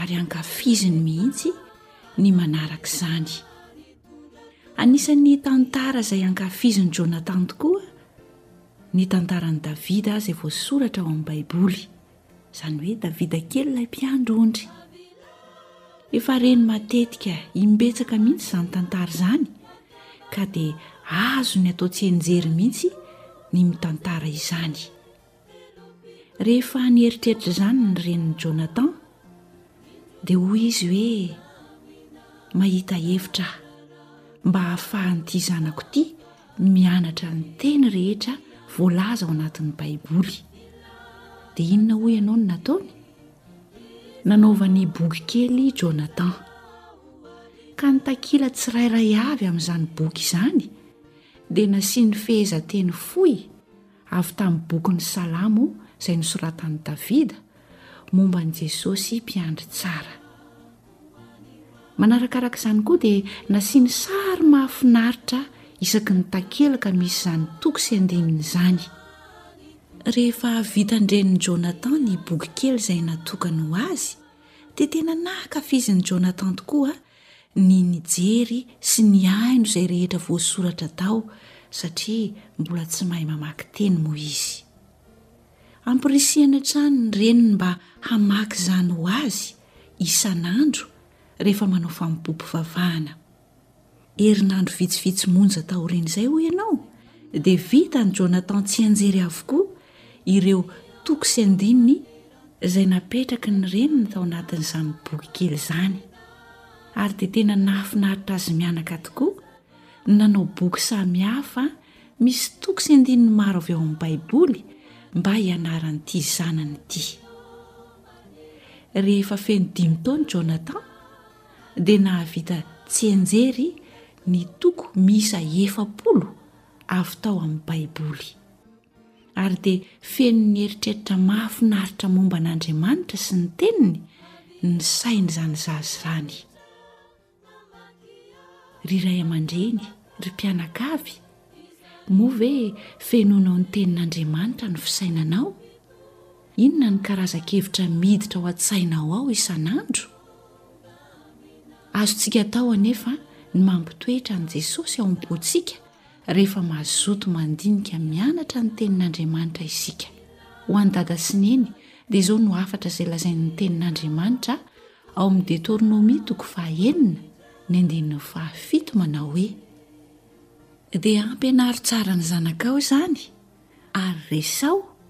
ary ankafiziny mihitsy ny manaraka izany anisan'ny tantara izay ankafizin'i jonathan tokoa ny tantaran'i davida izay voasoratra ao amin'ny baiboly izany hoe davida kely ilay mpiandro ondry efa reny matetika imbetsaka mihitsy izany tantara izany ka dia azony atao tsy enjery mihitsy ny mitantara izany Rehefa nieritreritra izany ny renin'i Jonathan, dia hoy izy hoe, Mahita hevitra aho mba hahafahan'ity zanako ity mianatra ny teny rehetra voalaza ao anatin'ny Baiboly. Dia inona hoy ianao no nataony? Nanaovany boky kely i Jonathan. Ka ny takila tsirairay avy amin'izany boky izany dia nasiany fehezanteny fohy Avy tamin'ny bokin'ny Salamo izay nosoratan'i Davida momba an'i Jesosy Mpiandry Tsara. Manarakaraka izany koa dia nasiany sary mahafinaritra isaky ny takelaka misy izany toko sy andininy izany. Rehefa vitan-dreniny Jonathan ny boky kely izay natokany ho azy, dia tena nankafizin'i Jonathan tokoa ny nijery sy nihaino izay rehetra voasoratra tao satria mbola tsy mahay mamaky teny moa izy. Ampirisihany hatrany ny reniny mba hamaky izany ho azy isan'andro rehefa manao fanompoam-pivavahana. Herinandro vitsivitsy monja taorian'izay hoy ianao dia vitan'i Jonathan Tsianjery avokoa ireo toko sy andininy izay napetraky ny reniny tao anatin'izany boky kely izany. Ary dia tena nahafinaritra azy mianaka tokoa ny nanao boky samihafa misy toko sy andininy maro avy ao amin'ny Baiboly mba hianaran'ity zanany ity. Rehefa feno dimy taona Jonathan dia nahavita tsianjery ny toko miisa efapolo avy tao amin'ny Baiboly. ary dia feno ny eritreritra mahafinaritra momba an'Andriamanitra sy ny teniny ny sain'izany zaza izany. Ry ray aman-dreny, ry mpianakavy, moa ve fenonao ny tenin'Andriamanitra ny fisainanao? Inona ny karazan-kevitra miditra ao an-tsainao ao isan'andro? Azontsika atao anefa ny mampitoetra an'i Jesosy ao am-pontsika Rehefa mazoto mandinika mianatra ny Tenin'Andriamanitra isika, ho an'i Dada sy Neny dia izao no hafatra izay lazain'ny Tenin'Andriamanitra ao amin'ny Detornomia toko fahaenina ny andininy fahafito manao hoe, Dia ampianaro tsara ny zanakao izany ary resaho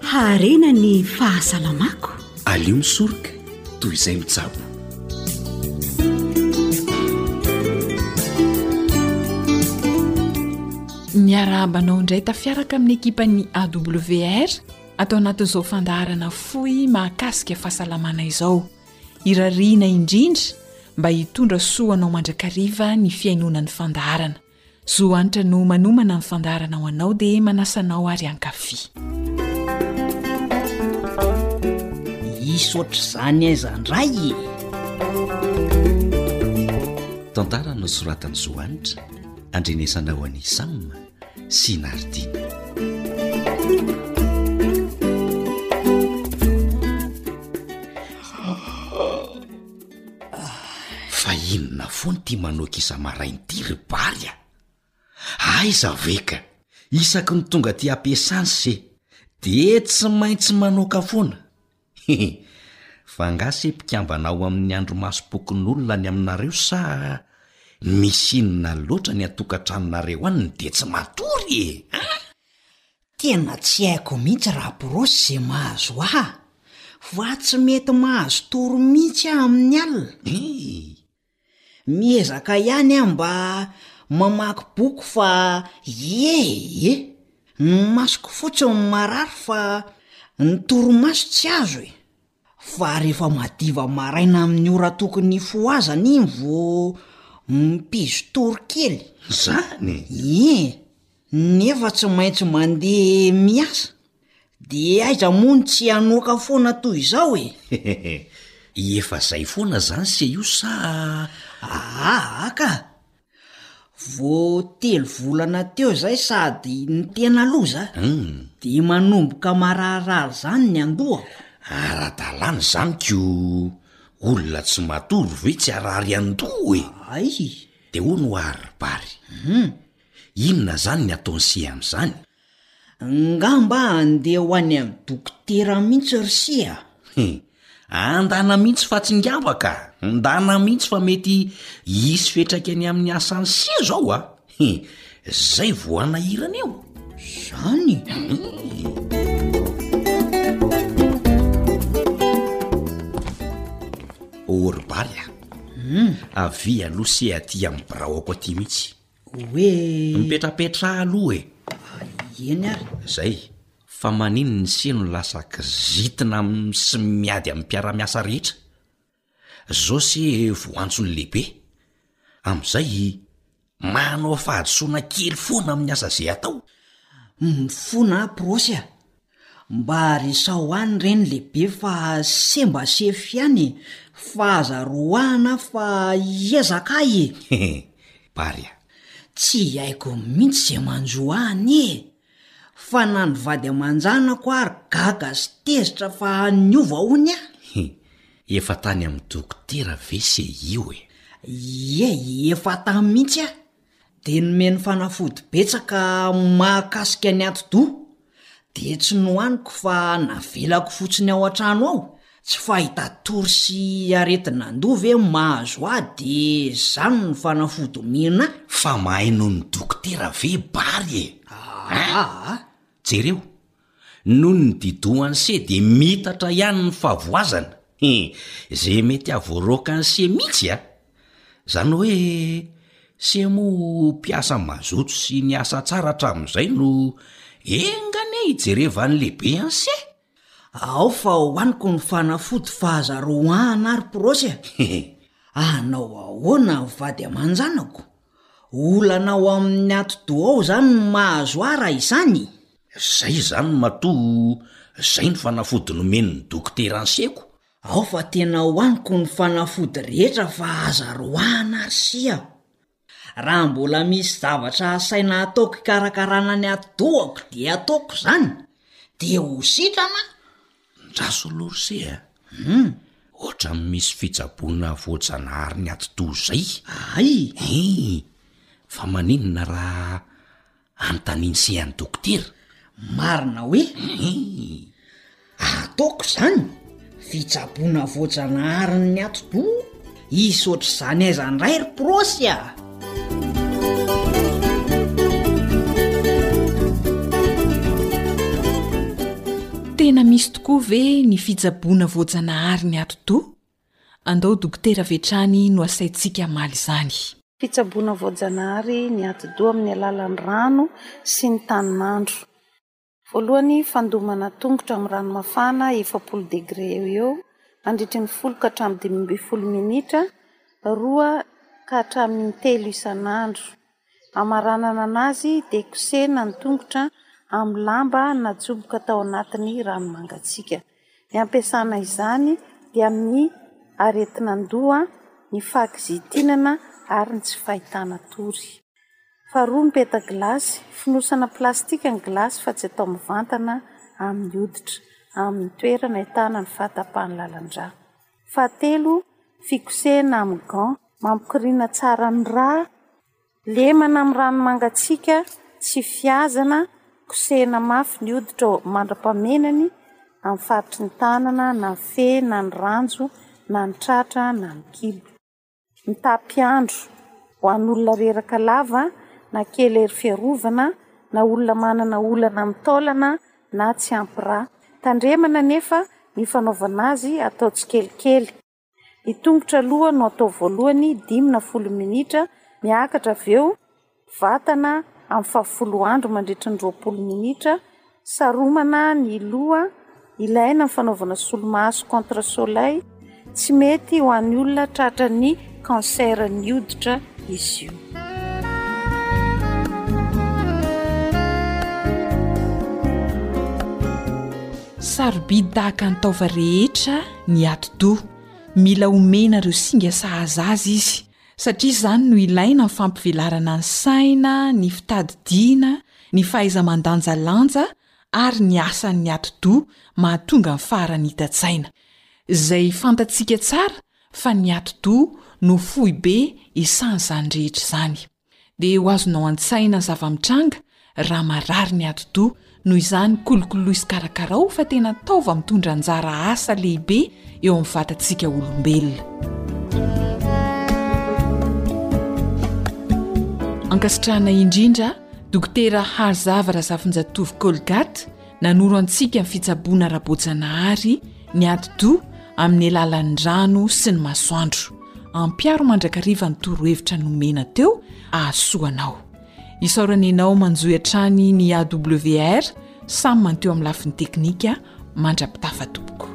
Haharena ny fahasalamako. Aleo misoroka toy izay mitsabo. Miarahabanao indray tafiaraka amin'ny ekipan'ny AWR atao anatin'izao fandaharana fohy mahakasika fahasalamana izao. Irariana indrindra mba hitondra soa anao mandrakariva ny fihainoana ny fandaharana. Zo hanitra no manomana ny fandaharana ho anao dia manasa anao ary hankafy. Hisy ohatr'izany aiza ndray e! Tantara nosoratan'i Zo hanitra, andrenesana ho an'i Sam sy Nardine. Fa inona foana ity manoaka isa-maraina ity ry Bary a! Aiza ve ka! Isaky ny tonga aty am-piasany se dia tsy maintsy manoaka foana. Hehe, fa angaha se mpikambana ao amin'ny andromasom-pokonolona ny aminareo sa misy inona loatra ny an-tokantranonareo any dia tsy matory e! Tena tsy haiko mihitsy raha borosy izay mahazo ahy fa tsy mety mahazo tory mihitsy aho amin'ny alina ee. Miezaka ihany aho mba mamaky boky fa ie e, ny masoko fotsiny marary fa ny torimaso tsy azo e. Fa rehefa madiva maraina amin'ny ora tokony hifohazana iny vao mipizotory kely. Izany e! Ie, nefa tsy maintsy mandeha miasa. Dia aiza moa no tsy hanoaka foana toy izao e! Efa izay foana izany se io sa? Aa ka! Vao telo volana teo izay sady nitena aloha za hmm. dia manomboka mararirary izany ny andohako ara-dalàna izany ko olona tsy matory ve tsy arary andoha e ay dia ho no arybary hmm. inona izany ny ataony sy amin'izany Ngamba andeha ho any amin'ny dokotera mihitsy ry si a! He, andana mihitsy fa tsy ngamba ka! Ndana mihitsy fa mety hisy fiatraikany amin'ny asan'i si izao a! He, zay vao hanahirana eo! Zany? Ô ry Bala, avia aloha si aty amin'ny biraoko aty mihitsy. Oe! Mipetrapetraha aloha e! Eny ary. Zay, fa manin ny se no lasa kizitina am sy miady am piaramiasa rehetra? Zao se vo antso ny lehibe. Am zay, manao fahadisoana kely foana am ny asa ze atao. Mifona a Prosy a! Mba resaho any re ny lehibe fa semba sefo ihany e! Fa aza roahina fa hiezaka ahy e! Hehe! Bary a! Tsy haiko mihitsy izay manjo ahy anie e! Fa na ny vady aman-janako ary gaga sy tezitra fa niova hono a! He! Efa tany amin'ny dokotera ve se io e! Ie, efa tany mihitsy a! dia nomeny fanafody betsaka mahakasika ny atidoha dia tsy nohaniko fa navelako fotsiny ao an-trano ao, tsy fahitatory sy aretin'andoha ve no mahazo ahy dia zany no fanafody omena ahy? Fa mahay noho ny dokotera ve Bary e? Aa! Jereo, noho ny didoan'se dia miitatra ihany ny fahavoazana he! ze mety havoaroaka an'se mihitsy a! Zany hoe se moa mpiasa mazoto sy niasa tsara hatramin'izay no enga anie hijerevan'ny lehibe an'se? Ao fa ao aniko ny fanafody fahazaroahana ary prosy a! Anao ahoana ny vady aman-janako? Olana ao amin'ny atidoha ao izany ny mahazo ahy raha izany? Izay izany matoa izay ny fanafody nomen'ny dokotera ansiako. Ao fa tena ao aniko ny fanafody rehetra fahazaroahana ary sia! Raha mbola misy zavatra asaina ataoko hikarakarana ny ati-dohako dia ataoko izany, dia ho sitrana aho. Ndrasolorse a! Hum! Ohatran'ny misy fitsaboana voajanahary ny ati-doha izay. Ay! Eeh! Fa maninona raha. Anontaniany se an'i dokotera. Marina hoe? Ataoko izany, fitsaboana voajanaharin'ny atidoha. Hisy ohatr'izany aiza indray ry prosy a! Tena misy tokoa ve ny fitsaboana voajanaharin'ny atidoha? Andao dokotera avy hatrany no asaintsika hamaly izany. Fitsaboana voajanahary ny atidoha amin'ny alalan'ny rano sy ny tanin'andro. Voalohany, fandomana tongotra amin'ny rano mafana efapolo degre eo ho eo mandritry ny folo ka hatramin'ny dimy ambin'ny folo minitra, roa ka hatramin'ny intelo isan'andro. Hamaranana anazy dia kosehina ny tongotra amin'ny lamba natsoboka tao anatin'ny rano mangatsiaka. Ny ampiasana izany dia amin'ny aretin'andoha, ny fahakizitinana ary ny tsy fahitana tory. Faharoa, mipeta gilasy. Fonosana plastika ny gilasy fa tsy atao mivantana amin'ny hoditra amin'ny toerana ahitana ny fahatapahan'ny lalan-drà. Fahatelo, fikosehina amin'ny gants mampikoriana tsara ny ra, lemana amin'ny rano mangatsiaka, tsy fihazana, kosehina mafy ny hoditra mandra-pamenany amin'ny faritry ny tanana na fe na ny ranjo na ny tratra na ny kibo. mitapy-andro ho an'olona reraka lava na kely hery fiarovana na olona manana olana amin'ny taolana na tsy ampy ra. Tandremana anefa ny fanaovana azy atao tsikelikely. Ny tongotra aloha no atao voalohany, dimy na folo minitra, miakatra avy eo. vatana amin'ny fahafolo andro mandritry ny roapolo minitra, saromana ny loha, ilaina ny fanaovana solomaso contre soleil, tsy mety ho an'ny olona tratra ny cancer ny hoditra izy io. Sarobidy tahaka ny taova rehetra ny atidoha, mila omenareo singa sahaza azy izy satria izany no ilaina amin'ny fampivelarana ny saina, ny fitadidiana, ny fahaiza-mandanjalanja ary ny asan'ny atidoha mahatonga ny faharanitan-tsaina, izay fantatsika tsara fa ny atidoha no foibe esan'izany rehetra izany. Dia ho azonao an-tsaina ny zava-mitranga raha marary ny atidoha. Noho izany, kolokoloy sy karakarao fa tena taova mitondra anjara asa lehibe eo amin'ny vatantsika olombelona. Ankasitrahana indrindra Dokotera Harzava Razafinjatovo Colgate, Nanoro antsika ny fitsaboana ara-boajanahary ny atidoha amin'ny alalan'ny rano sy ny masoandro. Ampiaro mandrakariva ny torohevitra nomena teo hahasoa anao. Isaorana ianao manjohy hatrany ny AWR, samy manteho amin'ny lafiny teknika mandra-pitafa tompoko.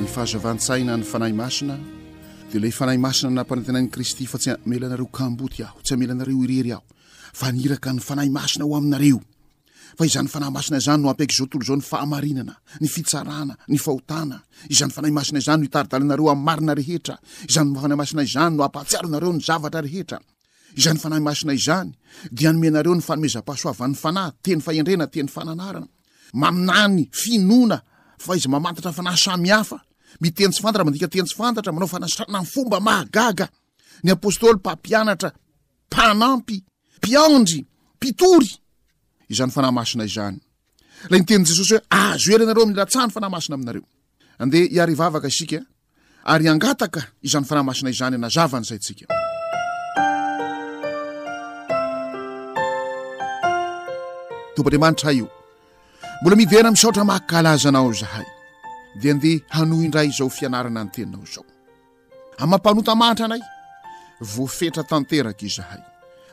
Ny fahazavan-tsaina ny Fanahy Masina dia ilay Fanahy Masina nampanantenain'i Kristy fa tsy hamela anareo kamboty aho, tsy hamela anareo irery aho, fa haniraka ny Fanahy Masina ho aminareo. Fa izany Fanahy Masina izany no hampiaiky izao tontolo izao ny fahamarinana, ny fitsarana, ny fahotana. Izany Fanahy Masina izany no hitari-dalanareo amin'ny marina rehetra. Izany Fanahy Masina izany no hampahatsiaro anareo ny zavatra rehetra. Izany Fanahy Masina izany dia hanome anareo ny fanomezam-pahasoavan'ny Fanahy, teny fahendrena, teny fananarana, maminany, finoana, fahaiza-mamantatra fanahy samihafa, miteny tsy fantatra, mandika teny tsy fantatra, manao fanasitranana amin'ny fomba mahagaga, ny apôstôly, mpampianatra, mpanampy, mpiandry, mpitory, izany Fanahy Masina izany. Ilay nitenin'i Jesosy hoe azo ela ianareo amin'ny latsahan'ny Fanahy Masina aminareo. Andeha hiary vavaka isika. Ary hangataka izany Fanahy Masina izany hanazava ny saintsika. Tompo Andriamanitra hay o, mbola miverina misaotra makalaza anao izahay, dia andeha hanohy indray izao fianarana ny teninao izao. Amam-panota mantra anay, voafetra tanteraka izahay,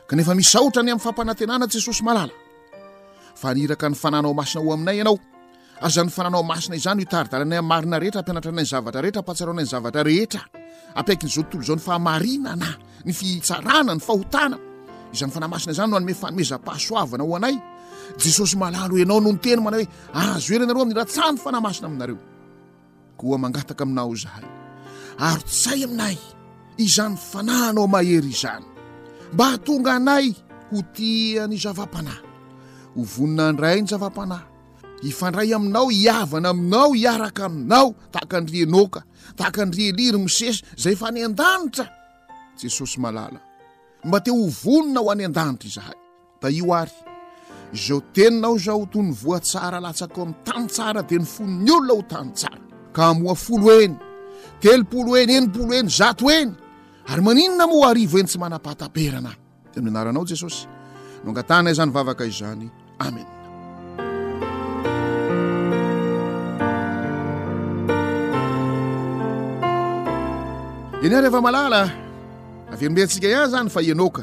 kanefa misaotra ny amin'ny fampanantenana Jesosy malala. Faniraka ny fananao masina ho aminay ianao, Azan'ny fananao masina izany ho tari-dalanay amin'ny marina rehetra, hampianatranay ny zavatra rehetra, hampahatsaraonay ny zavatra rehetra. Ampiaikin'izao tontolo izao ny fahamarinana, ny fitsarana, ny fahotana. Izany fanahy masina izany no hanome fanomezam-pahasoavana ho anay. Jesosy malalo ianao no niteny manao hoe azo ela ianareo amin'ny ratsan'ny fanahy masina aminareo. Koa mangataka aminao izahay, arotsay aminay izany fanahinao mahery izany, mba hahatonga anay ho tia ny zava-panahy, ho vonona handray ny zava-panahy, hifandray aminao, hihavana aminao, hiaraka aminao, tahaka an-dry Enoka, tahaka an-dry Elia, ry Mosesy, izay efa any an-danitra. Jesosy malala, mba te ho vonona ho any an-danitra izahay. Tahio ary, izao teninao izao toy ny voa tsara latsakao amin'ny tany tsara dia ny fon'ny olona ho tany tsara. Ka hamoa folo heny, telopolo heny, enimpolo heny, zato heny, ary maninona moa arivo heny tsy manam-pahataperana? Dia amin'ny anaranao Jesosy no angatahana izany vavaka izany. Amena. Eny ary efa malala, averombentsika ihany izany fa ianao ka.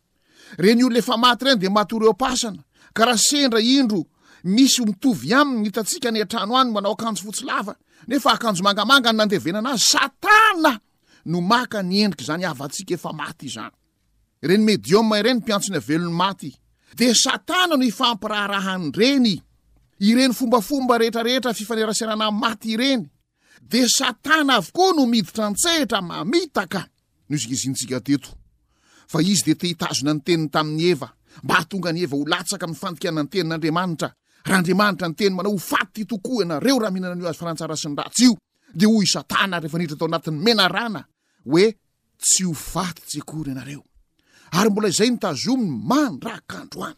Ireny olona efa maty ireny dia matory eo am-pasana, ka raha sendra indro misy mitovy aminy hitantsika any an-trano any manao akanjo fotsy lava, nefa akanjo mangamanga ny nandevenana azy, Satana no maka ny endrik'izany havantsika efa maty izany. Ireny medium ireny mpiantso ny havelon'ny maty, dia Satana no ifampiraharahan'ireny ireny fombafomba rehetrarehetra fifaneraserana amin'ny maty ireny. dia satana avokoa no miditra an-tsehatra mamitaka no izingizintsika teto fa izy dia te hitazona ny teniny tamin'ny eva mba hahatonga ny eva ho latsaka amin'ny fandikana ny tenin'andriamanitra raha andriamanitra ny teny manao ho faty tokoa ianareo raha mihinana an'io azy farantsara sy ny ratsy io dia hoy satana rehefa niditra tao anatin'ny menarana hoe tsy ho faty tsy akory ianareo ary mbola izay ny tazominy mandrakandroany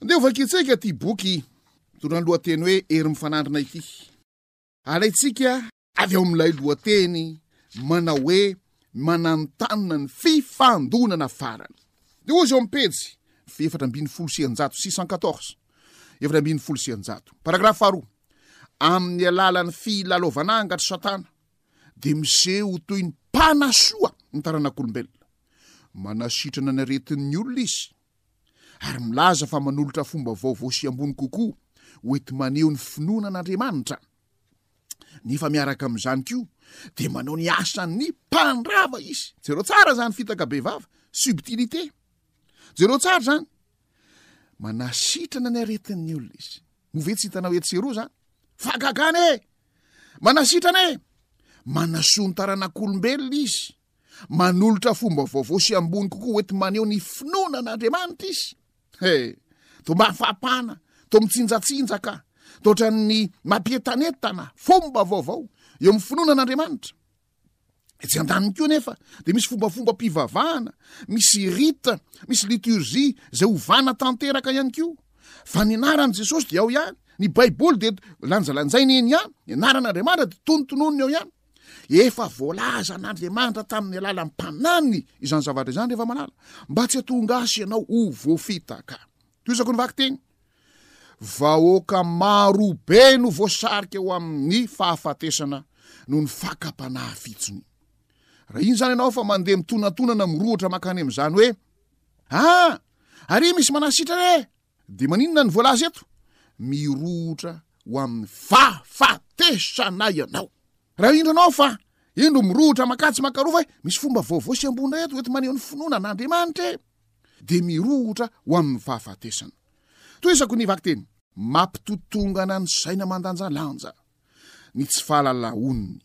Andeha ho vakintsika ity boky mitondra ny lohateny hoe Hery Mifanandrina ity. Alaintsika avy ao amin'ilay lohateny manao hoe Mananontanona ny fifandonana farany. Dia hoy izy eo amin'ny pejy efatra ambin'ny folo sy eninjato, six cent quatorze, efatra ambin'ny folo sy eninjato, paragrafy faharoa, Amin'ny alalan'ny filalaovan'angatry Satana dia miseho toy ny mpanasoa ny taranak'olombelona. Manasitrana ny aretin'ny olona izy. ary milaza fa manolotra fomba vaovao sy ambony kokoa hoenti-maneho ny finoana an'Andriamanitra, nefa miaraka amin'izany koa dia manao ny asan'ny mpandrava izy. Jereo tsara izany fitaka bevava, subtilité. Jereo tsara izany. Manasitrana ny aretin'ny olona izy. Moa ve tsy hitanao etsy sy eroa izany? Fahagagana e! Manasitrana e! Manasoa ny taranak'olombelona izy. Manolotra fomba vaovao sy ambony kokoa hoenti maneho ny finoana an'Andriamanitra izy. He, to mafapana, to mitsinjatsinja ka, to ohatran'ny mampietanetana fomba vaovao eo amin'ny finoana an'Andriamanitra. Etsy an-daniny koa nefa dia misy fombafomba mpivavahana, misy rita, misy liturgie izay hovana tanteraka ihany koa. Fa ny anaran'i Jesosy dia ao ihany, ny Baiboly dia lanjalanjaina eny ihany, ny anaran'Andriamanitra dia tonontononina eo ihany. Efa voalaza an'Andriamanitra tamin'ny alalan'ny mpananiny izany zavatra izany rehefa malala, mba tsy hatongasy ianao ho voafitaka. Toizako ny vakiteny. Vahoaka maro be no voasarika ho amin'ny fahafatesana noho ny fakam-panahy fitsony. Raha iny izany ianao fa mandeha mitonantonana mirohotra mankany amin'izany hoe, Ah! Ary misy manasitra re! Dia maninona ny voalaza eto? Mirohotra ho amin'ny fahafatesana ianao. Raha indro ianao fa indro mirohotra mankany sy mankaroa fa misy fomba vaovao sy ambondra eto, eto maneho ny finoana an'Andriamanitra e! dia mirohotra ho amin'ny fahafatesana. Tohizako ny vakiteny. Mampitotongana ny saina mandanjalanja ny tsy fahalalaon'ny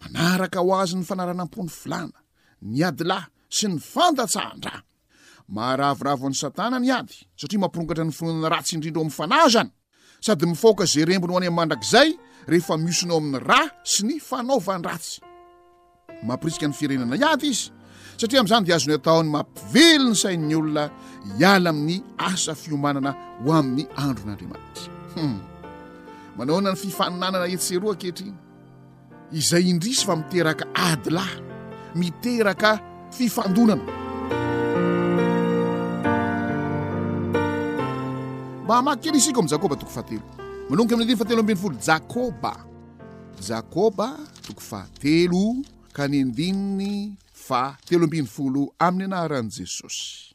manaraka ho azy ny fanaranam-po ny filàna, ny adilahy sy ny fandatsahan-dra. Maharavoravo an'i Satana ny ady, satria mampirongatra ny finoana ratsy indrindra ao amin'ny fanahy izany, sady mifaoka izay rembiny ho any amin'ny mandrakizay rehefa mihosona ao amin'ny ra sy ny fanaovan-dratsy. Mampirisika ny firenena hiady izy, satria amin'izany dia azony atao ny mampively ny sain'ny olona hiala amin'ny asa fiomanana ho amin'ny andron'Andriamanitra. Manahoana ny fifaninanana etsy sy eroa ankehitriny? Izay indrisy fa miteraka ady lahy, miteraka fifandonana. Mba hamaky kely isika ao amin'ny Jakoba toko fahatelo. Manomboka amin'ny andininy fahatelo ambin'ny folo. Jakoba, Jakoba toko fahatelo ka ny andininy fahatelo ambin'ny folo amin'ny anaran'i Jesosy.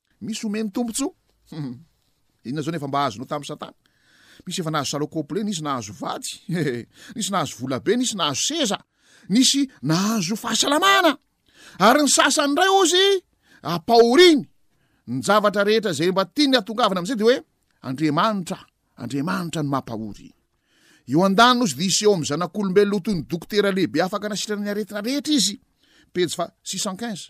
Misy omeny tombotsoa. Hum. Inona zao ny efa mba azonao tamin'i Satana? Misy efa nahazo salon complet, nisy nahazo vady, nisy nahazo vola be, nisy nahazo seza, nisy nahazo fahasalamana. Ary ny sasany indray ozy ampahoriny. Ny zavatra rehetra izay mba tiany hatongavana amin'izay dia hoe Andriamanitra, Andriamanitra no mampahory. Eo an-daniny ozy dia hiseho amin'ny zanak'olombelona ho toy ny dokotera lehibe afaka nasitrana ny aretina rehetra izy. Pejy fa 615.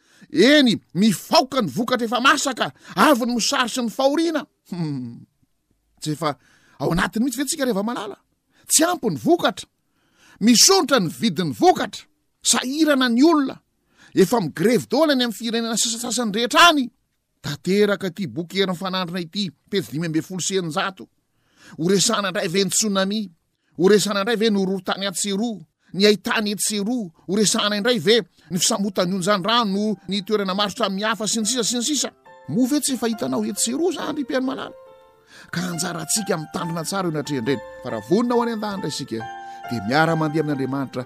Eny, mifaoka ny vokatra efa masaka, avy ny mosary sy ny fahoriana. Hmm. Tsy efa ao anatiny mihitsy ve tsika reva malala? Tsy ampy ny vokatra. Misontra ny vidin'ny vokatra. Sahirana ny olona. Efa migrevy daholo any amin'ny firenena sasasasany rehetra any. Tateraka ity boky herin'ny fanandrina ity, pejy dimy ambin'ny folo sy eninjato. Ho resana indray ve ny tsunami? Ho resahana indray ve ny horohorontany Atsiroa, ny haitany Atsiroa? Ho resahana indray ve ny fisamotan'ny onjan-drano ny toerana maro samy hafa sy ny sisa sy ny sisa? Moa ve tsy efa hitanao etsy sy eroa izany ry Mpihaino malala? Ka anjarantsika mitandrina tsara eo anatrehan-dreny. Fa raha vonona ho any an-danitra isika dia miara-mandeha amin'Andriamanitra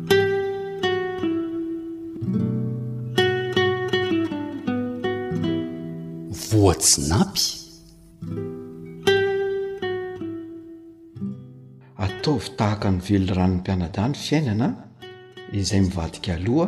voatsinapy ataovy tahaka ny velirano ny mpianadahy ny fiainana izay mivadika loha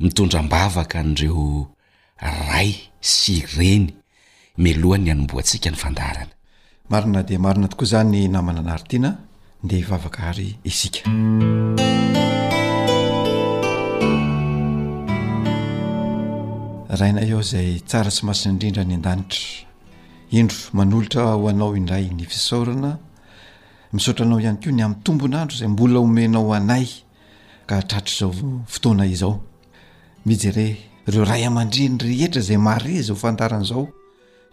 Mitondra am-bavaka an'ireo ray sy reny mialohan'ny hanombohantsika ny fandaharana. Marina dia marina tokoa izany namana Naritiana, ndeha hivavaka ary isika. Rainay ao izay tsara sy masina indrindra any an-danitra, indro manolotra ho anao indray ny fisaorana, misaotra anao ihany koa ny amin'ny tombon'andro izay mbola omenao anay, ka hatratr'izao fotoana izao mijere ireo ray aman-dreny rehetra izay mare izao fandarana izao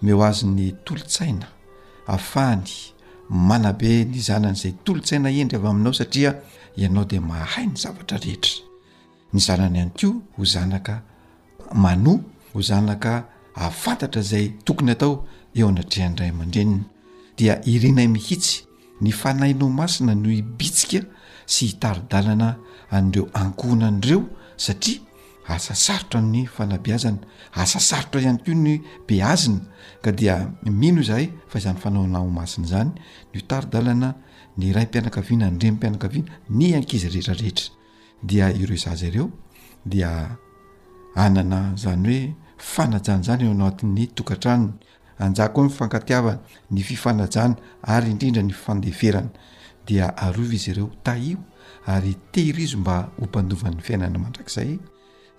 meo azy ny tolotsaina afahany manabe ny zanany izay tolotsaina endry avy aminao satria ianao dia mahay ny zavatra rehetra ny zanany ihany koa ho zanaka manoa ho zanaka afantatra izay tokony atao eo anatrehan'ny ray aman-dreniny dia irinay mihitsy Ny Fanahinao Masina no hibitsika sy hitari-dalana an'ireo ankohonany ireo satria asa sarotra ny fanabeazana, asa sarotra ihany koa ny beazina ka dia mino izahay fa izany Fanahinao Masina izany no hitari-dalana ny raim-pianakaviana, ny renim-pianakaviana, ny ankizy rehetra rehetra dia ireo zaza ireo dia hanana izany hoe fanajana izany eo anatin'ny tokantranony Anjako ny fifankatiavana, ny fifanajana ary indrindra ny fandeferana. Dia arovy izy ireo, tahio ary tehirizo mba ho mpandovan'ny fiainana mandrakizay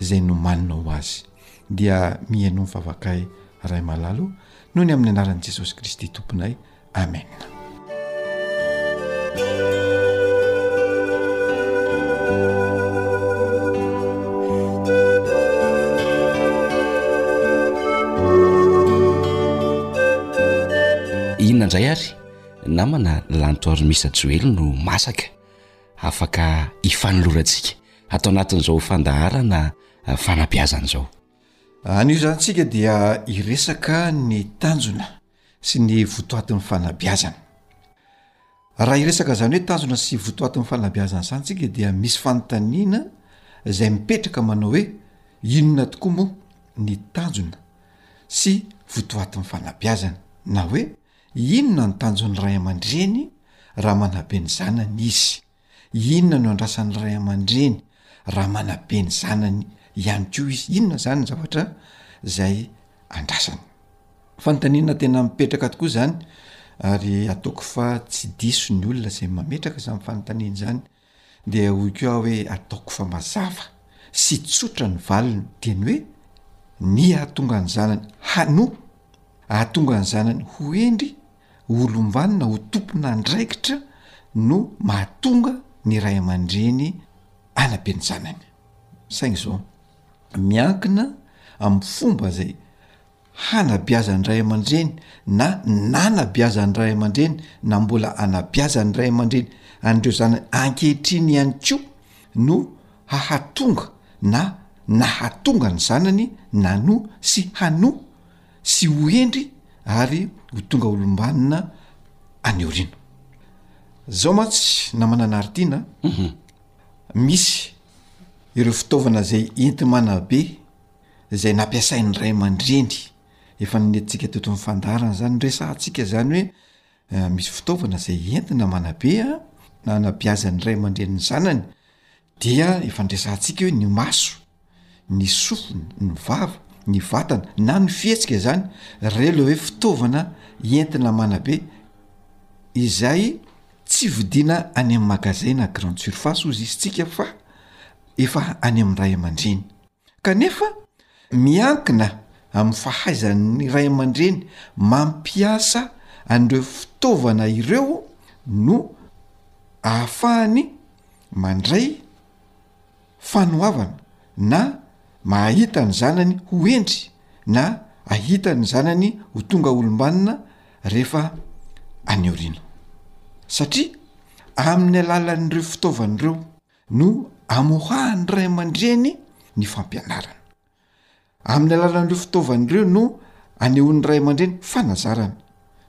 izay nomaninao ho azy. Dia mihaino ny vavakay, Ray malala ô, noho ny amin'ny anaran'i Jesosy Kristy Tomponay. Amena. Inona indray ary namana lantoaro misa joely no masaka afaka hifanolorantsika atao anatin'izao fandaharana eh, fanabiazana izao anio izany tsika dia iresaka ny tanjona sy ny votoatin'ny fanabeazana. Raha hiresaka izany hoe tanjona sy votoatin'ny fanabeazana izany isika dia misy fanontaniana izay mipetraka manao hoe inona tokoa moa ny tanjona sy votoatin'ny fanabeazana na hoe inona ny tanjon'ny ray aman-dreny raha manabe ny zanany izy. Inona no andrasan'ny ray aman-dreny raha manabe ny zanany ihany koa izy? Inona izany ny zavatra izay andrasany? Fanontaniana tena mipetraka tokoa izany ary ataoko fa tsy diso ny olona izay mametraka izany fanontaniana izany dia hoiko aho hoe ataoko fa mazava sy tsotra ny valiny dia ny hoe ny hahatonga ny zanany hanoa, hahatonga ny zanany ho hendry olom-banona ho tompon'andraikitra no mahatonga ny ray aman-dreny hanabe ny zanany. Saingy izao, miankina amin'ny fomba izay hanabeazan'ny ray aman-dreny na nanabeazan'ny ray aman-dreny na mbola hanabeazan'ny ray aman-dreny an'ireo zanany ankehitriny ihany koa no hahatonga na nahatonga ny zanany nanoa sy hanoa sy ho hendry ary ho tonga olom-banona any aoriana. Zao mantsy namana Naritina an, misy ireo fitaovana izay enti-manabe izay nampiasain'ny ray aman-dreny, efa nentintsika teto amin'ny fandaharana izany, noresahantsika izany hoe misy fitaovana izay entina manabe hanabeazan'ny ray aman-dreny ny zanany Dia efa niresahantsika hoe ny maso, ny sofina, ny vava, ny vatana na ny fihetsika izany reo le hoe fitaovana entina manabe izay tsy vidiana any amin'ny magasin na grande surface hozy izy tsika fa efa any amin'ny ray aman-dreny. Kanefa, miankina amin'ny fahaizan'ny ray aman-dreny mampiasa an'ireo fitaovana ireo no ahafahany mandray fanoavana na mahahita ny zanany ho hendry na ahita ny zanany ho tonga olom-banona rehefa any aoriana. Satria amin'ny alalan'ireo fitaovana ireo no amoahan'ny ray aman-dreny ny fampianarana. Amin'ny alalan'ireo fitaovana ireo no anehoan'ny ray aman-dreny fanazarana,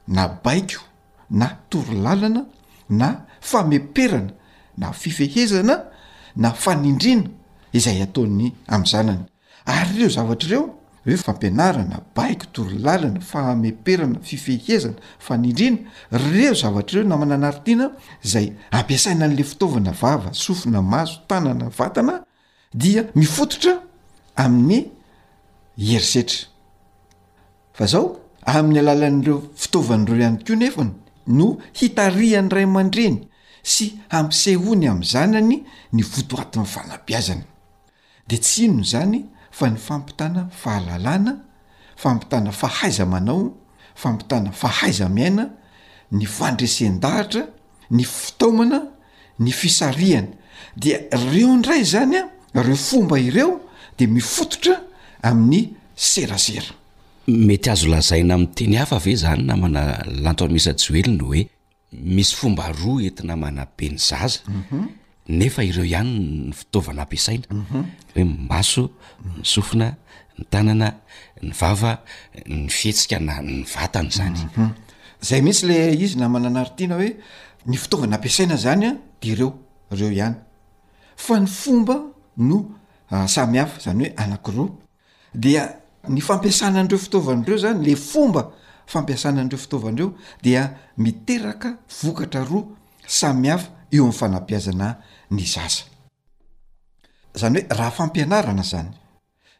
na baiko, na torolalana, na fameperana, na fifehezana, na fanindriana izay ataony amin'ny zanany. Ary ireo zavatra ireo, ireo fampianarana, baiko, torolalana, fahameperana, fifehezana, fanindriana, ireo zavatra ireo namana anaritiana izay ampiasaina an'ilay fitaovana vava, sofina, maso, tanana, vatana dia mifototra amin'ny herisetra. Fa zao, amin'ny alalan'ireo fitaovana ireo ihany koa nefany no hitarihan'ny ray aman-dreny sy hampisehoany amin'ny zanany ny votoatin'ny fanabeazana. dia tsy inona izany fa ny fampitana fahalalana, fampitana fahaiza-manao, fampitana fahaiza-miaina, ny fandresen-dahatra, ny fitaomana, ny fisarihana. Dia ireo indray izany an, ireo fomba ireo dia mifototra amin'ny serasera. Mety azo lazaina amin'ny teny hafa ve izany namana Lanto Amisa Joely ny hoe. Misy fomba roa entina manabe ny zaza nefa ireo ihany ny fitaovana ampiasaina hoe ny maso, ny sofina, ny tanana, ny vava, ny fihetsika na ny vatana izany. Izay mihitsy le izy namana Naritiana hoe ny fitaovana ampiasaina zany a de ireo, ireo ihany fa ny fomba no samy hafa, zany hoe anakiroa. dia ny fampiasana an'ireo fitaovana ireo zany le fomba fampiasana an'ireo fitaovana ireo dia miteraka vokatra roa samy hafa eo amin'ny fanabeazana ny zaza zany hoe raha fampianarana zany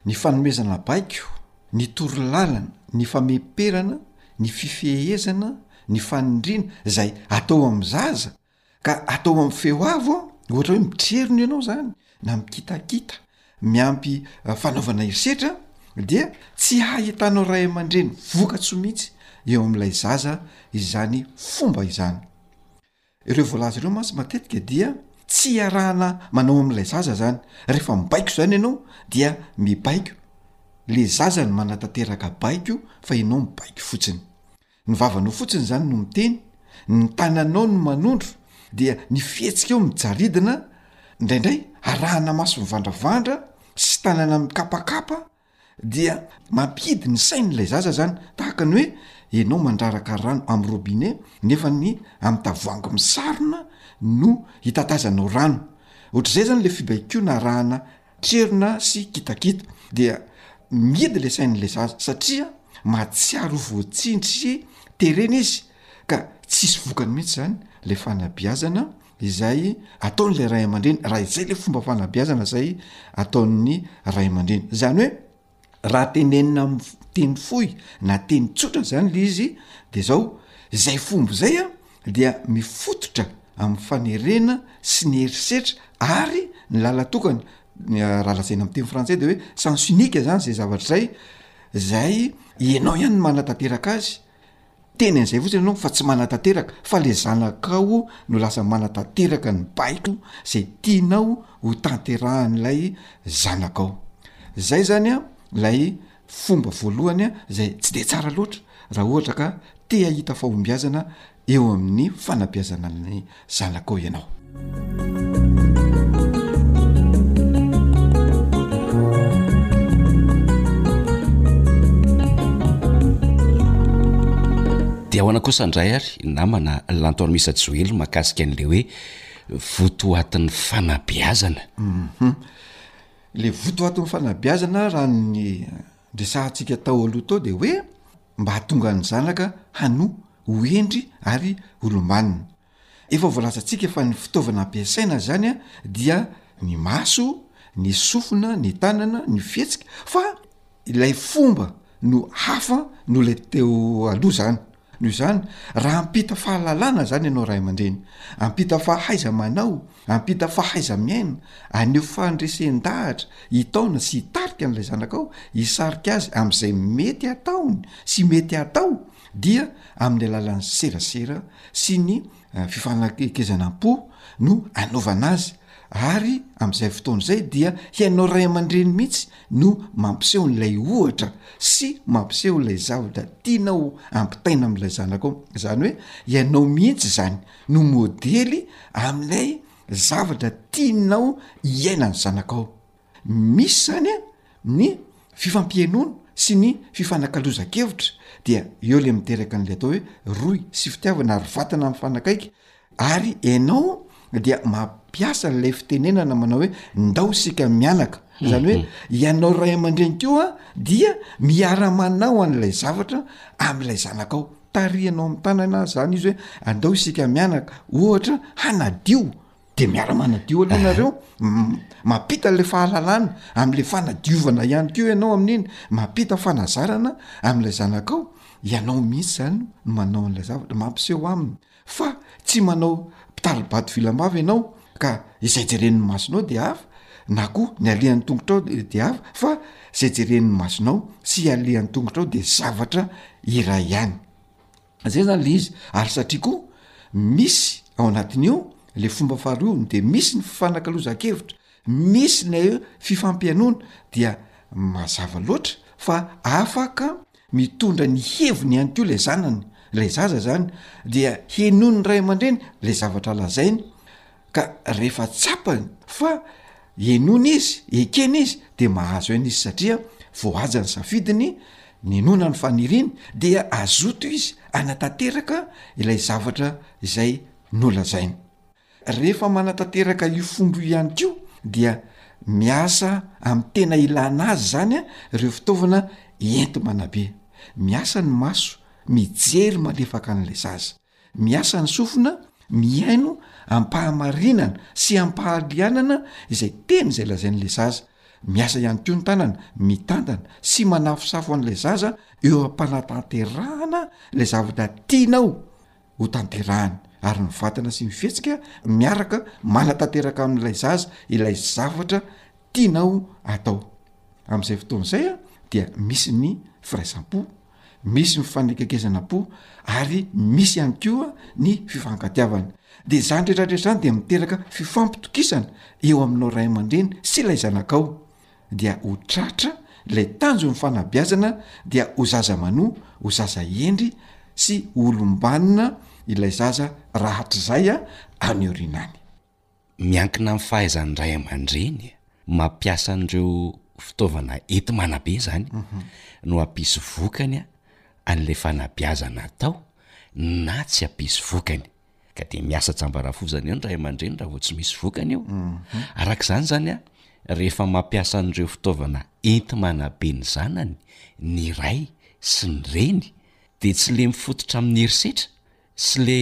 ny fanomezana baiko ny toro lalana ny fameperana ny fifehezana ny fanindriana zay atao amin'ny zaza Ka atao amin'ny feo avo an, ohatra hoe mitrerono ianao zany na mikitakita miampy fanaovana herisetra dia tsy hahitanao ray aman-dreny vokatsoa mihitsy eo amin'ilay zaza izany fomba izany, ireo voalaza ireo mantsy matetika dia tsy iarahana manao amin'ilay zaza zany, rehefa mibaiko zany ianao dia mibaiko le zaza no manatanteraka baiko fa ianao mibaiko fotsiny. Ny vavanao fotsiny izany no miteny, ny tananao no manondro, dia ny fihetsikao mijaridina, indraindray arahana maso mivandravandra sy tanana mikapakapa, dia mampihidy ny sain'ilay zaza izany, tahaka ny hoe ianao mandraraka rano amin'ny robinet nefa ny amin'ny tavoahangy misarona no hitatazanao rano. Ohatr'izay izany ilay fibaikoana arahana trerona sy kitakita dia mihidy le sain'le zaza satria mahatsiaro ho voatsindry sy terena izy ka tsisy vokany mihitsy zany le fanabeazana izay ataon'le ray aman-dreny raha izay le fomba fanabeazana zay ataon'ny ray aman-dreny zany hoe raha tenenina am' teny fohy na teny tsotra zany le izy de zao, zay fomba izay a dia mifototra am' fanerena sy ny herisetra ary ny lalan-tokana raha lazaina am' teny frantsay de hoe sens unique zany zay zavatra zay, zay ianao ihany no manatanteraka azy Teny an'izay fotsiny ianao fa tsy manatanteraka fa le zanakao no lasa manatanteraka ny baiko zay tianao ho tanterahan'ilay zanakao. Zay zany a lay fomba voalohany a zay tsy de tsara loatra raha ohatra ka te hahita fahombiazana eo amin'ny fanabeazana ny zanakao ianao dia hoana kosa indray ary namana lantormisa joely makasika an'le hoe votoatin'ny fanabeazana mhm. le votoatin'ny fanabeazana raha ny dresahantsika tao aloha tao dia hoe mba hahatonga ny zanaka hano ho hendry ary ho lombanona. Efa voalazantsika fa ny fitaovana ampiasaina izany dia ny maso, ny sofina, ny tanana, ny fihetsika fa ilay fomba no hafa noho ilay teo aloha izany. Noho izany, raha hampita fahalalana izany ianao ray aman-dreny, hampita fahaiza-manao Ampita fahaiza-miaina, aneho fandresen-dahatra hitaona sy hitarika an'ilay zanakao hisarika azy amin'izay mety hataony sy mety hatao, dia amin'ny alalan'ny serasera sy ny fifanakekezana am-po no anaovana azy, ary amin'izay fotoana izay dia hianao ray aman-dreny mihitsy no mampiseho an'ilay ohatra sy mampiseho ilay zavatra tianao hampitaina amin'ilay zanakao, izany hoe ianao mihitsy izany no modely amin'ilay zavatra tianao hiainan'ny zanakao. Misy zany a ny fifampihainoana sy ny fifanakalozan-kevitra dia eo le miteraka an'le atao hoe rohy sy fitiavana ary vatana mifanakaiky ary ianao dia mampiasa lay fitenenana manao hoe ndao sika mianaka zany hoe ianao ray aman-dreny koa dia miara-manao an'ilay zavatra am'ilay zanakao tarihanao amin'ny tanana azy zany izy hoe andao isika mianaka ohatra hanadio de miara-manadio aloha nareo mampita le fahalalana am'le fanadiovana ihany ko ianao amin'iny mampita fanazarana am'ilay zanakao ianao mihitsy zany no manao an'ilay zavatra mampiseho aminy Fa tsy manao mpitari-bato vilam-bava ianao ka izay jeren'ny masonao dia hafa, na koa ny alehan'ny tongotrao dia hafa, fa izay jeren'ny masonao sy ialehan'ny tongotrao dia zavatra iray ihany. Zay zany le izy. Ary satria koa misy ao anatin'io le fomba faharoa io de misy ny fifanakalozan-kevitra misy ilay hoe fifampihainoana dia mazava loatra fa afaka mitondra ny heviny ihany koa ilay zanany ilay zaza zany dia henony ray aman-dreny lay zavatra lazainy ka rehefa tsapany fa henony izy ekena izy de mahazo aina izy satria voahaja ny safidiny ninoana ny faniriny dia azoto izy anatanteraka ilay zavatra izay nolazainy Rehefa manatanteraka io fomba io ihany koa dia miasa amin'ny tena ilana azy izany ireo fitaovana enti-manabe. Miasa ny maso mijery malefaka an'ilay zaza. Miasa ny sofina mihaino am-pahamarinana sy am-pahalianana izay teny izay lazain'ilay zaza. Miasa ihany koa ny tanana mitantana sy manafosafo an'ilay zaza eo am-panatanterahana ilay zavatra tianao. ho tanterahany ary ny vatana sy ny fihetsika miaraka manatanteraka amin'ilay zaza ilay zavatra tianao atao amin'izay fotoana izay a dia misy ny firaisam-po misy ny fanekekezana am-po ary misy ihany koa ny fifankatiavana de zany retraretra zany de miteraka fifampitokisana eo aminao ray aman-dreny sy ilay zanakao dia ho tratra ilay tanjon'ny fanabeazana dia ho zaza manoa, ho zaza hendry sy ho olom-banona ilay zaza rahatrizay any aoriana any. Miankina amin'ny fahaizan'ny ray aman-dreny mampiasa an'ireo fitaovana enti-manabe izany no hampisy vokany an'ilay fanabeazana atao na tsy hampisy vokany. ka dia miasa tsambarafozana eo ny ray aman-dreny raha vao tsy misy vokany eo araka izany izany a rehefa mampiasa an'ireo fitaovana enti-manabe ny zanany ny ray sy ny reny dia tsy le mifototra amin'ny herisetra sy le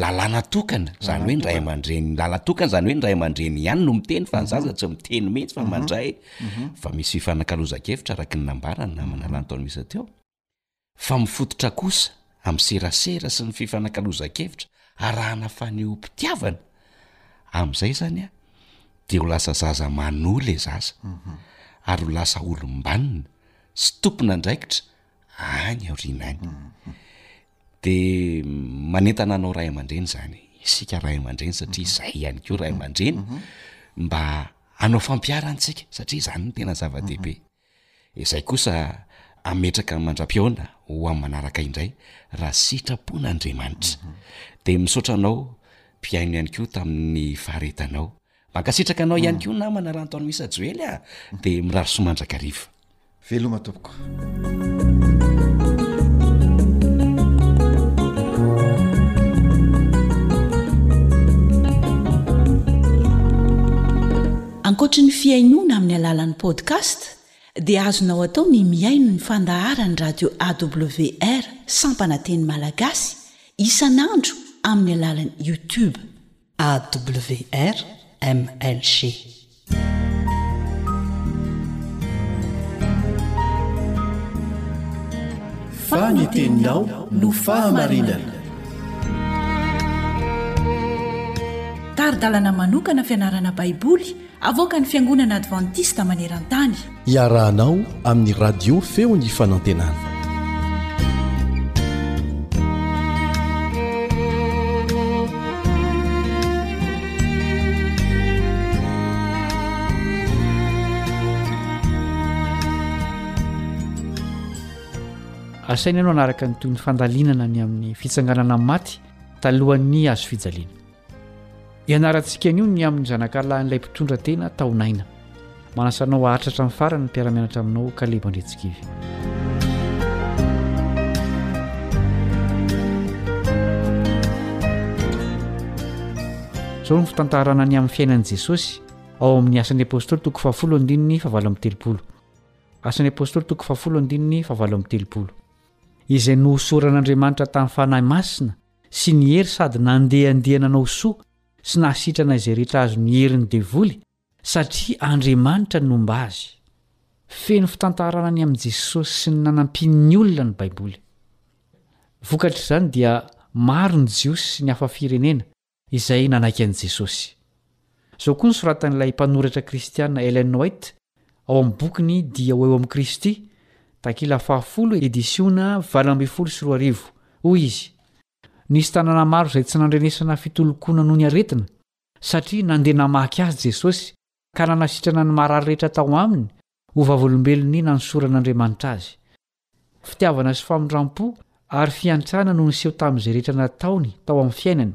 lalàna tokana zany hoe ny ray aman-dreny lalatokana zany hoe ny ray aman-dreny ihany no miteny fa ny zaza tsy miteny mihitsy fa mandray fa misy fifanakalozan-kevitra araka ny nambarany namana lany taona isa teo fa mifototra kosa amin'ny serasera sy ny fifanakalozan-kevitra arahana fanehoam-pitiavana, amin'izay izany dia ho lasa zaza manoa ilay zaza ary ho lasa olom-banona sy tompon'andraikitra any aoriana any. Dia manentana anao ray aman-dreny izany, isika ray aman-dreny satria izay ihany koa ray aman-dreny mba hanao fampiharantsika satria izany no tena zava-dehibe. Izay kosa ametraka mandram-pihaona ho amin'ny manaraka indray raha sitrapon' Andriamanitra. Dia misaotra anao mpihaino ihany koa tamin'ny faharetanao. Mankasitraka anao ihany koa namana Rantaonimisa Joely a! Dia mirary soa mandrakariva. Veloma tompoko. Ankoatry ny fihainoana amin'ny alalan'ny podcast dia azonao atao ny mihaino ny fandaharan'ny radio AWR sampana teny malagasy isan'andro amin'ny alalan'ny YouTube. AWR MLG. Fa ny teninao no fahamarinana. Tari-dalana manokana fianarana Baiboly avoakan'ny Fiangonana Advantista maneran-tany. Iarahanao amin'ny Radio Feon'ny Fanantenana. Asaina ianao hanaraka ny tohin'ny fandalinana ny amin'ny fitsanganana amin'ny maty talohan'ny hazo fijaliana. Ianarantsika anio ny amin'ny zanakalahin'ilay mpitondra tena tao Naina. Manasa anao haharitra hatramin'ny farany ny mpiara-mianatra aminao Kalebo Andriantsikivy. Izao no fitantarana ny amin'ny fiainan'i Jesosy ao amin'ny asan'ny Apôstôly toko fahafolo andininy fahavalo amby telopolo. Asan'ny Apôstôly toko fahafolo andininy fahavalo amby telopolo. Izay nohosoran'Andriamanitra tamin'ny fanahy masina sy ny hery sady nandehandeha nanao soa sy nahasitrana izay rehetra azon'ny herin'ny devoly satria Andriamanitra no nomba azy. Feno fitantarana ny amin'i Jesosy sy ny nanampian'ny olona ny Baiboly. Vokatr'izany dia maro ny Jiosy sy ny hafa firenena izay nanaiky an'i Jesosy. Izao koa ny soratan'ilay mpanoratra kristiana Ellen White ao amin'ny bokiny Dia Ho Eo Amin'i Kristy, takila fahafolo, edisiona valo ambin'ny folo sy roa arivo. Hoy izy, Nisy tanàna maro izay tsy nandrenesana fitolonkoana noho ny aretina, satria nandeha namaky azy Jesosy ka nanasitrana ny marary rehetra tao aminy ho vavolombelon'ny nanosoran'Andriamanitra azy. Fitiavana sy famindram-po ary fiantrana no niseho tamin'izay rehetra nataony tao amin'ny fiainany.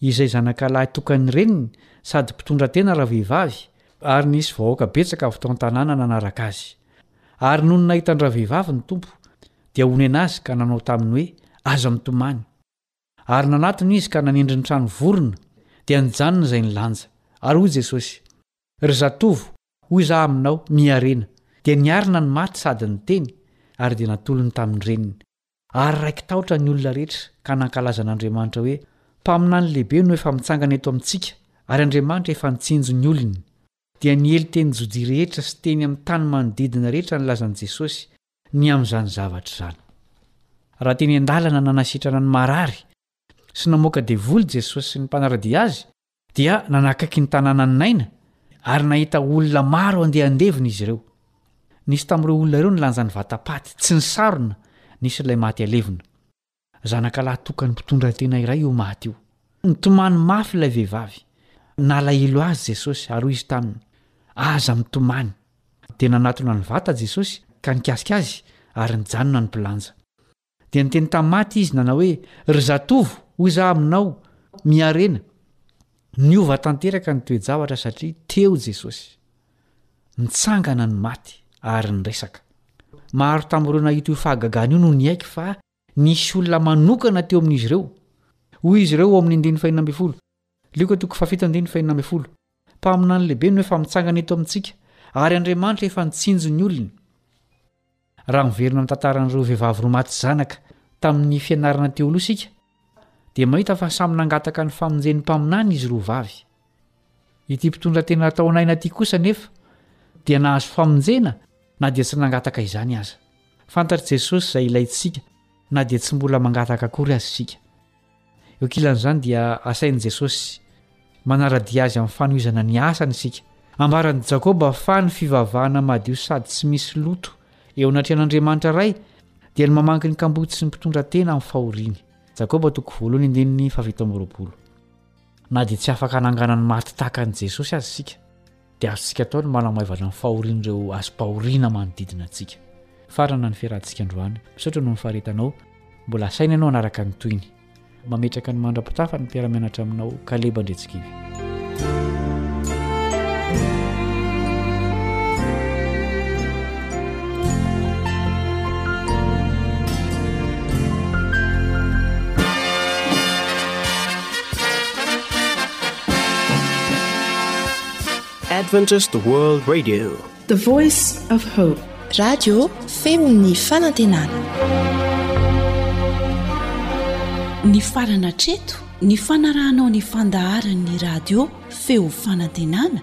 izay zanakalahy tokan'ny reniny sady mpitondratena ravehivavy ary nisy vahoaka betsaka avy tao an-tanàna nanaraka azy. Ary nony nahita an-dravehivavy ny Tompo, dia onena azy ka nanao taminy hoe, Aza mitomany. Ary nanatona izy ka nanendry ny trano vorona, dia nijanona izay ny lanja. Ary hoy Jesosy, Ry zatovo, hoy izaho aminao, miharena. Dia niarina ny maty sady niteny, ary dia natolony tamin'ny reniny. Ary raiki-tahotra ny olona rehetra, ka nankalaza an'Andriamanitra hoe, Mpaminany lehibe no efa mitsangana eto amintsika, ary Andriamanitra efa nitsinjo ny olony. Dia niely teny Jodia rehetra sy teny amin'ny tany manodidina rehetra ny lazan'i Jesosy, ny amin'izany zavatra izany. Raha teny an-dalana nanasitrana ny marary sy namoaka devoly Jesosy sy ny mpanara-dia Azy, Dia nanakaiky ny tanànan'i Naina ary nahita olona maro andeha andevona izy ireo. Nisy tamin'ireo olona ireo ny lanjan'ny vatapaty tsy nisarona, nisy ilay maty alevina. Zanaka lahy tokan'ny mpitondra tena iray io maty io. Nitomany mafy ilay vehivavy. Nalahelo azy Jesosy ary hoy izy taminy, Aza mitomany. Dia nanatona ny vata Jesosy ka nikasika azy ary nijanona ny mpilanja. Dia niteny tamin'i Maty izy nanao hoe, Ry zatovo, hoy izaho aminao, miharena. Niova tanteraka ny toe-javatra satria teo Jesosy. Nitsangana ny Maty ary niresaka. Maro tamin'ireo nahita io fahagagana io no niaiky fa nisy olona manokana teo amin'izy ireo. Hoy izy ireo ao amin'ny andininy fahenina ambin'ny folo, Lioka toko fahafito andininy fahenina ambin'ny folo, Mpaminany lehibe no efa mitsangana eto amintsika, ary Andriamanitra efa nitsinjo ny olony. Raha miverina amin'ny tantaran'ireo vehivavy roa maty zanaka tamin'ny fianarana teo aloha isika, dia mahita fa samy nangataka ny famonjen'ny Mpaminany izy roa vavy. Ity mpitondra tena tao an'aina ity kosa anefa dia nahazo famonjena na dia tsy nangataka izany aza. Fantatr'i Jesosy izay ilaintsika na dia tsy mbola mangataka akory aza isika. Eo ankilan'izany dia asain'i Jesosy manara-dia azy amin'ny fanohizana ny asany isika. Ambaran'i Jakoba fa ny fivavahana madio sady tsy misy loto eo anatrehan'Andriamanitra Ray dia ny mamangy ny kamboty sy ny mpitondra tena amin'ny fahoriany. Jakoba toko voalohany andininy fahafito amby roapolo. Na dia tsy afaka hanangana ny maty tahaka an'i Jesosy aza isika, dia azontsika atao ny manamaivana ny fahorian'ireo hazom-pahoriana manodidina antsika. Farana ny fiarahantsika androany. Misaotra noho ny faharetanao. Mbola asaina ianao hanaraka ny tohiny. Mametraka ny mandra-pitafa ny mpiara-mianatra aminao, Caleb Andriantsikivy. Adventist World Radio, the voice of hope. Radio Femon'ny Fanantenana. Ny farana treto ny fanarahanao ny fandaharan'ny radio Feo Fanantenana